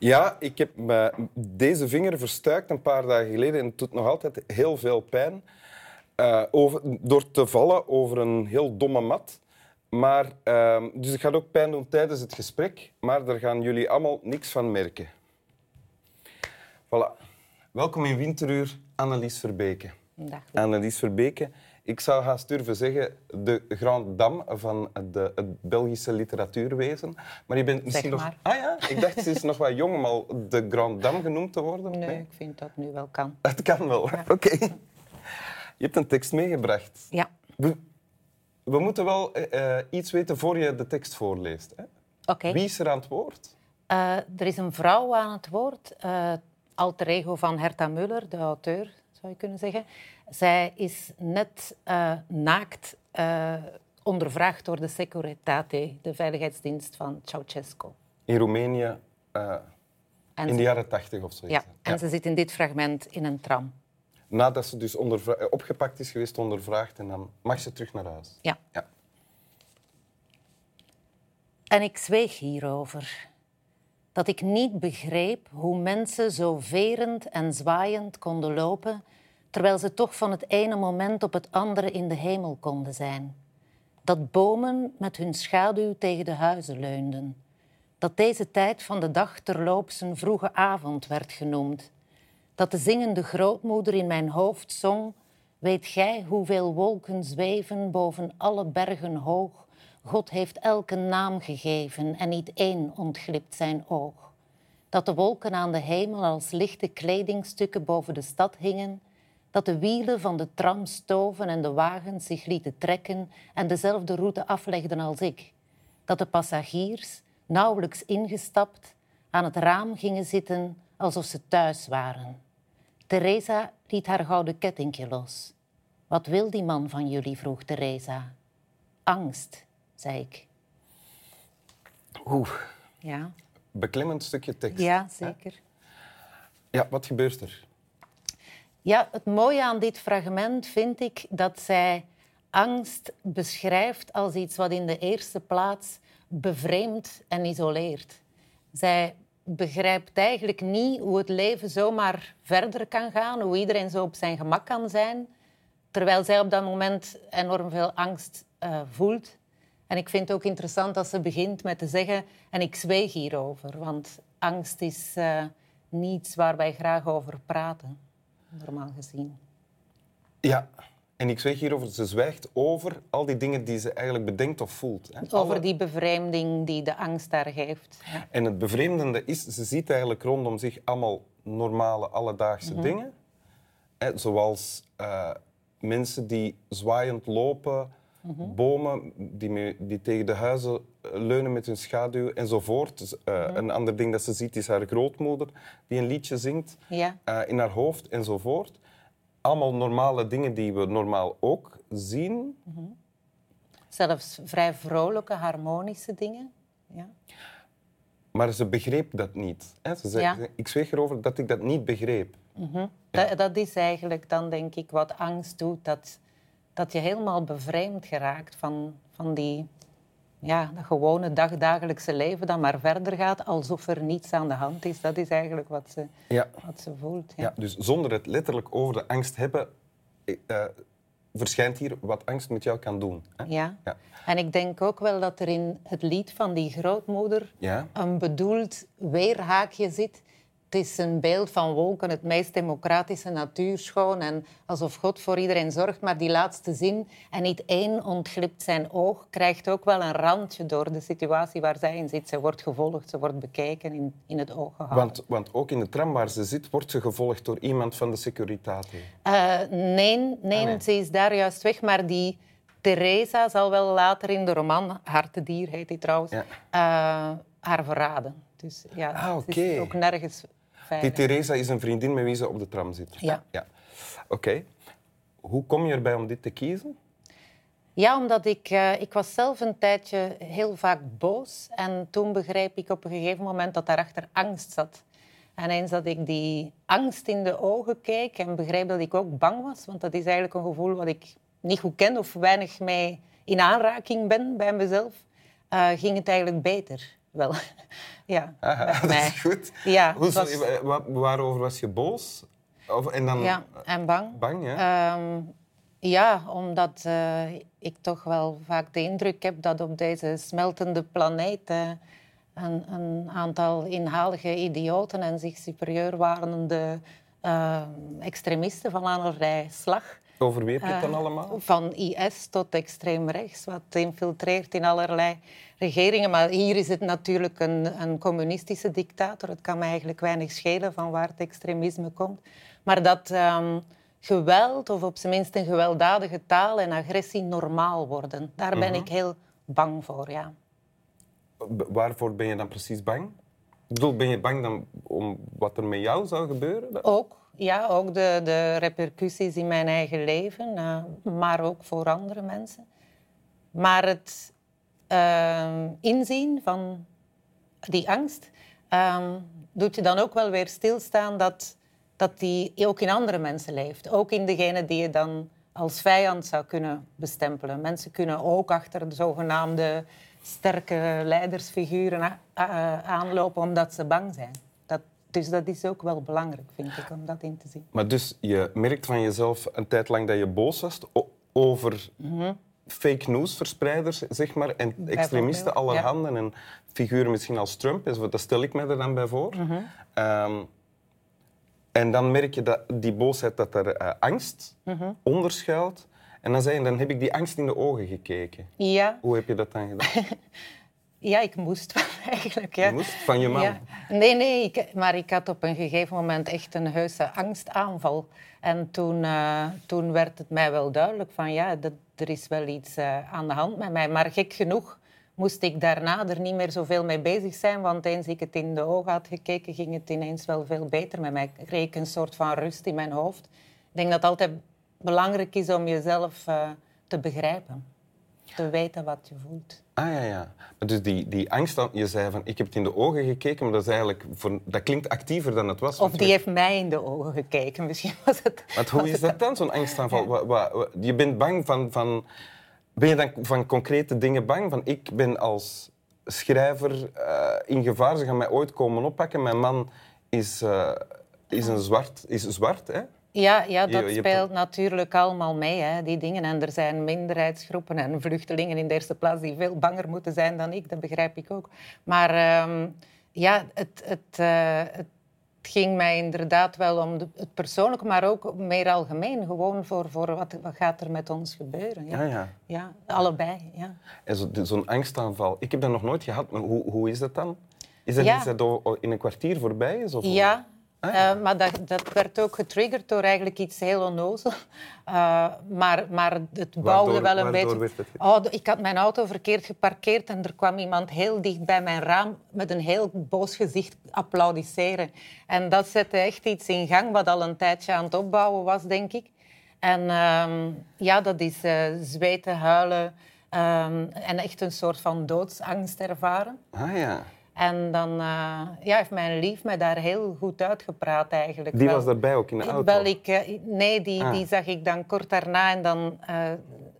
Ja, ik heb me deze vinger verstuikt een paar dagen geleden en het doet nog altijd heel veel pijn. Uh, over, door te vallen over een heel domme mat. Maar, uh, dus het gaat ook pijn doen tijdens het gesprek, maar daar gaan jullie allemaal niks van merken. Voilà. Welkom in Winteruur, Annelies Verbeke. Dag. Annelies Verbeke ik zou haast durven zeggen, de Grand Dame van de, het Belgische literatuurwezen. Maar je bent misschien nog... Ah ja, ik dacht ze is nog wat jong om al de Grand Dame genoemd te worden. Nee, ik vind dat nu wel kan. Het kan wel, oké. Je hebt een tekst meegebracht. Ja. We, we moeten wel uh, iets weten voor je de tekst voorleest. Oké. Wie is er aan het woord? Uh, er is een vrouw aan het woord, uh, alter ego van Herta Muller, de auteur, zou je kunnen zeggen. Zij is net uh, naakt uh, ondervraagd door de Securitate, de veiligheidsdienst van Ceausescu. In Roemenië uh, in de jaren tachtig of zo. Ja, en ja. ze zit in dit fragment in een tram. Nadat ze dus opgepakt is geweest, ondervraagd en dan mag ze terug naar huis. Ja. ja. En ik zweeg hierover. Dat ik niet begreep hoe mensen zo verend en zwaaiend konden lopen terwijl ze toch van het ene moment op het andere in de hemel konden zijn. Dat bomen met hun schaduw tegen de huizen leunden. Dat deze tijd van de dag terloops een vroege avond werd genoemd. Dat de zingende grootmoeder in mijn hoofd zong: Weet gij hoeveel wolken zweven boven alle bergen hoog? God heeft elke naam gegeven en niet één ontglipt zijn oog. Dat de wolken aan de hemel als lichte kledingstukken boven de stad hingen dat de wielen van de tram stoven en de wagens zich lieten trekken en dezelfde route aflegden als ik. Dat de passagiers, nauwelijks ingestapt, aan het raam gingen zitten alsof ze thuis waren. Teresa liet haar gouden kettingje los. Wat wil die man van jullie? vroeg Teresa. Angst, zei ik. Oeh. Ja. Beklemmend stukje tekst. Ja, zeker. Ja, wat gebeurt er? Ja, het mooie aan dit fragment vind ik dat zij angst beschrijft als iets wat in de eerste plaats bevreemdt en isoleert. Zij begrijpt eigenlijk niet hoe het leven zomaar verder kan gaan, hoe iedereen zo op zijn gemak kan zijn, terwijl zij op dat moment enorm veel angst uh, voelt. En ik vind het ook interessant dat ze begint met te zeggen, en ik zweeg hierover, want angst is uh, niets waar wij graag over praten normaal gezien. Ja, en ik zweeg hierover, ze zwijgt over al die dingen die ze eigenlijk bedenkt of voelt. Hè. Over die bevreemding die de angst daar geeft. En het bevreemdende is, ze ziet eigenlijk rondom zich allemaal normale, alledaagse mhm. dingen. Hè, zoals uh, mensen die zwaaiend lopen, mhm. bomen die, die, tegen de huizen leunen met hun schaduw enzovoort. Dus, uh, Een ander ding dat ze ziet is haar grootmoeder die een liedje zingt ja. uh, in haar hoofd enzovoort. Allemaal normale dingen die we normaal ook zien. Mm Zelfs vrij vrolijke, harmonische dingen. Ja. Maar ze begreep dat niet. Hè? Ze zei, ja. Ik zweeg erover dat ik dat niet begreep. Ja. dat, dat, is eigenlijk dan, denk ik, wat angst doet. Dat, dat je helemaal bevreemd geraakt van, van die ja, dat gewone dagdagelijkse leven dan maar verder gaat alsof er niets aan de hand is. Dat is eigenlijk wat ze, wat ze voelt. Ja. ja. dus zonder het letterlijk over de angst hebben, uh, verschijnt hier wat angst met jou kan doen. Hè? Ja. ja. en ik denk ook wel dat er in het lied van die grootmoeder een bedoeld weerhaakje zit het is een beeld van wolken, het meest democratische natuurschoon en alsof God voor iedereen zorgt. Maar die laatste zin, en niet één ontglipt zijn oog, krijgt ook wel een randje door de situatie waar zij in zit. Ze wordt gevolgd, ze wordt bekeken, in, in het oog gehouden. Want, want ook in de tram waar ze zit, wordt ze gevolgd door iemand van de Securitate? Uh, nee, nee, ah, ze is daar juist weg, maar die... Teresa zal wel later in de roman, Hartedier heet die trouwens, uh, haar verraden. Dus ja, ah, het is ook nergens die Theresa is een vriendin met wie ze op de tram zit. Ja. ja. Oké. Hoe kom je erbij om dit te kiezen? Ja, omdat ik, uh, ik was zelf een tijdje heel vaak boos. En toen begreep ik op een gegeven moment dat daarachter angst zat. En eens dat ik die angst in de ogen keek en begreep dat ik ook bang was, want dat is eigenlijk een gevoel wat ik niet goed ken of weinig mee in aanraking ben bij mezelf, uh, ging het eigenlijk beter. Wel, ja. Aha, dat is goed. Ja, Hoe, was- waarover was je boos? Of, en dan ja, en bang. bang, ja? Ehm, ja, omdat eh, ik toch wel vaak de indruk heb dat op deze smeltende planeet eh, een, een aantal inhalige idioten en zich superieur warende eh, extremisten van allerlei slag. Over wie heb je het dan eh, allemaal? Van IS tot extreem rechts, wat infiltreert in allerlei regeringen. Maar hier is het natuurlijk een, een communistische dictator. Het kan me eigenlijk weinig schelen van waar het extremisme komt. Maar dat ehm, geweld, of op zijn minst een gewelddadige taal en agressie normaal worden, daar ben ik heel bang voor, ja. Waarvoor ben je dan precies bang? Ik bedoel, ben je bang dan om wat er met jou zou gebeuren? Ook, ja, ook de, de repercussies in mijn eigen leven, eh, maar ook voor andere mensen. Maar het ehm, inzien van die angst ehm, doet je dan ook wel weer stilstaan dat, dat die ook in andere mensen leeft. Ook in degene die je dan als vijand zou kunnen bestempelen. Mensen kunnen ook achter de zogenaamde sterke leidersfiguren a- a- aanlopen omdat ze bang zijn. Dus dat is ook wel belangrijk, vind ik, om dat in te zien. Maar dus je merkt van jezelf een tijd lang dat je boos was over fake news verspreiders, zeg maar, en extremisten ja. allerhande en figuren misschien als Trump, dat stel ik me er dan bij voor. Ehm, en dan merk je dat die boosheid dat er eh, angst onder schuilt. En dan zei je, dan heb ik die angst in de ogen gekeken. Ja, Hoe heb je dat dan gedaan? ja ik moest wel eigenlijk. Ja. Je moest van je man. Ja. Nee, nee, ik, maar ik had op een gegeven moment echt een heuse angstaanval. En toen, eh, toen werd het mij wel duidelijk van ja, dat, er is wel iets eh, aan de hand met mij. Maar gek genoeg moest ik daarna er niet meer zoveel mee bezig zijn. Want eens ik het in de ogen had gekeken, ging het ineens wel veel beter met mij. Ik kreeg een soort van rust in mijn hoofd. Ik denk dat het altijd belangrijk is om jezelf eh, te begrijpen. Te weten wat je voelt. Ah ja, ja. Maar dus die, die angst, je zei van ik heb het in de ogen gekeken, maar dat, is eigenlijk voor, dat klinkt actiever dan het was. Of die je- heeft mij in de ogen gekeken. Misschien was het... Want hoe is het dat dan, zo'n angstaanval? Wa- je bent bang van, van... Ben je dan van concrete dingen bang? Van ik ben als schrijver eh, in gevaar, ze gaan mij ooit komen oppakken. Mijn man is, eh, is, een zwart, is zwart, hè? Ja, ja dat Je- je hebt speelt natuurlijk allemaal mee, hè, die dingen. En er zijn minderheidsgroepen en vluchtelingen in de eerste plaats die veel banger moeten zijn dan ik, dat begrijp ik ook. Maar ehm, ja, het, het, eh, het ging mij inderdaad wel om de, het persoonlijke, maar ook meer algemeen. Gewoon voor, voor wat, wat gaat er met ons gebeuren. Ja, Ja, ja. Ja, allebei. Ja. En zo- zo'n angstaanval. Ik heb dat nog nooit gehad, maar hoe, hoe is dat dan? Is dat Ja. iets dat in een kwartier voorbij is? Of Ja, Ah, ja. eh, maar dat, dat werd ook getriggerd door eigenlijk iets heel onnozel. Eh, maar, maar het bouwde Waardoor- wel een beetje... Oh, ik had mijn auto verkeerd geparkeerd en er kwam iemand heel dicht bij mijn raam met een heel boos gezicht applaudisseren. En dat zette echt iets in gang wat al een tijdje aan het opbouwen was, denk ik. En ehm, ja, dat is eh, zweten, huilen ehm, en echt een soort van doodsangst ervaren. Ah ja. En dan eh, ja, heeft mijn lief mij daar heel goed uitgepraat eigenlijk. Die wel. was daarbij ook in de auto? Wel, ik, eh, nee, die, Ah. die zag ik dan kort daarna en dan eh,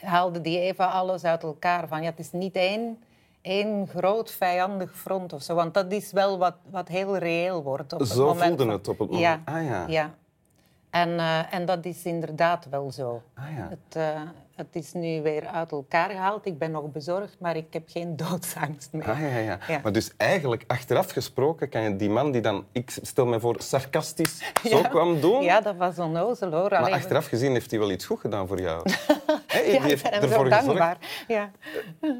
haalde die even alles uit elkaar. Van, ja, het is niet één, één groot vijandig front of zo, want dat is wel wat, wat heel reëel wordt. Op het Zo moment voelde van- het op het Ja, moment. Ah ja. ja. En, en dat is inderdaad wel zo. Ah ja. Het, het is nu weer uit elkaar gehaald. Ik ben nog bezorgd, maar ik heb geen doodsangst meer. Ah, ja, ja. Ja. Maar dus eigenlijk, achteraf gesproken, kan je die man die dan, ik stel me voor, sarcastisch zo kwam doen. Ja, dat was onnozel hoor. Maar achteraf gezien heeft hij wel iets goed gedaan voor jou. Die Ja, ik heeft ben ervoor dankbaar. Ja.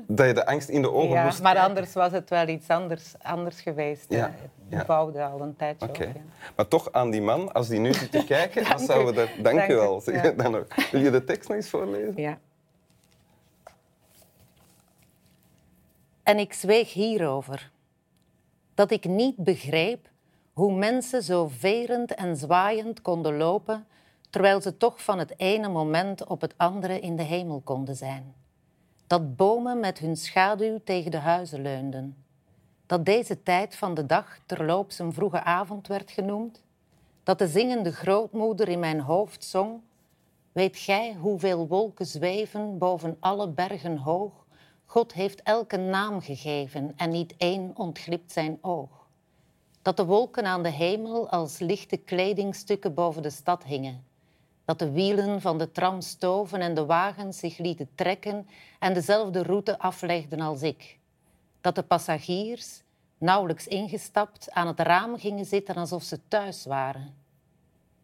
dat je de angst in de ogen Ja, moest maar anders was het wel iets anders, anders geweest. Ja, Eh, bouwde al een tijdje op. Ja. Maar toch aan die man, als die nu zit te kijken, dan zouden we daar... Dank, Dank je wel. dan. Wil je de tekst nog eens voorlezen? Ja. En ik zweeg hierover. Dat ik niet begreep hoe mensen zo verend en zwaaiend konden lopen, terwijl ze toch van het ene moment op het andere in de hemel konden zijn. Dat bomen met hun schaduw tegen de huizen leunden. Dat deze tijd van de dag terloops een vroege avond werd genoemd. Dat de zingende grootmoeder in mijn hoofd zong Weet gij hoeveel wolken zweven boven alle bergen hoog, God heeft elke naam gegeven en niet één ontglipt zijn oog. Dat de wolken aan de hemel als lichte kledingstukken boven de stad hingen. Dat de wielen van de tram stoven en de wagens zich lieten trekken en dezelfde route aflegden als ik. Dat de passagiers, nauwelijks ingestapt, aan het raam gingen zitten alsof ze thuis waren.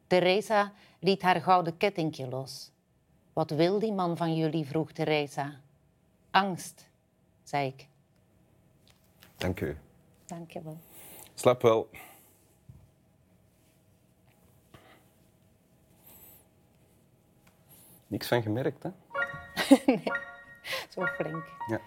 Teresa liet haar gouden kettingje los. Wat wil die man van jullie? vroeg Teresa. Angst, zei ik. Dank u. Dank je wel. Slap wel. Niks van gemerkt, hè? Zo flink. Ja.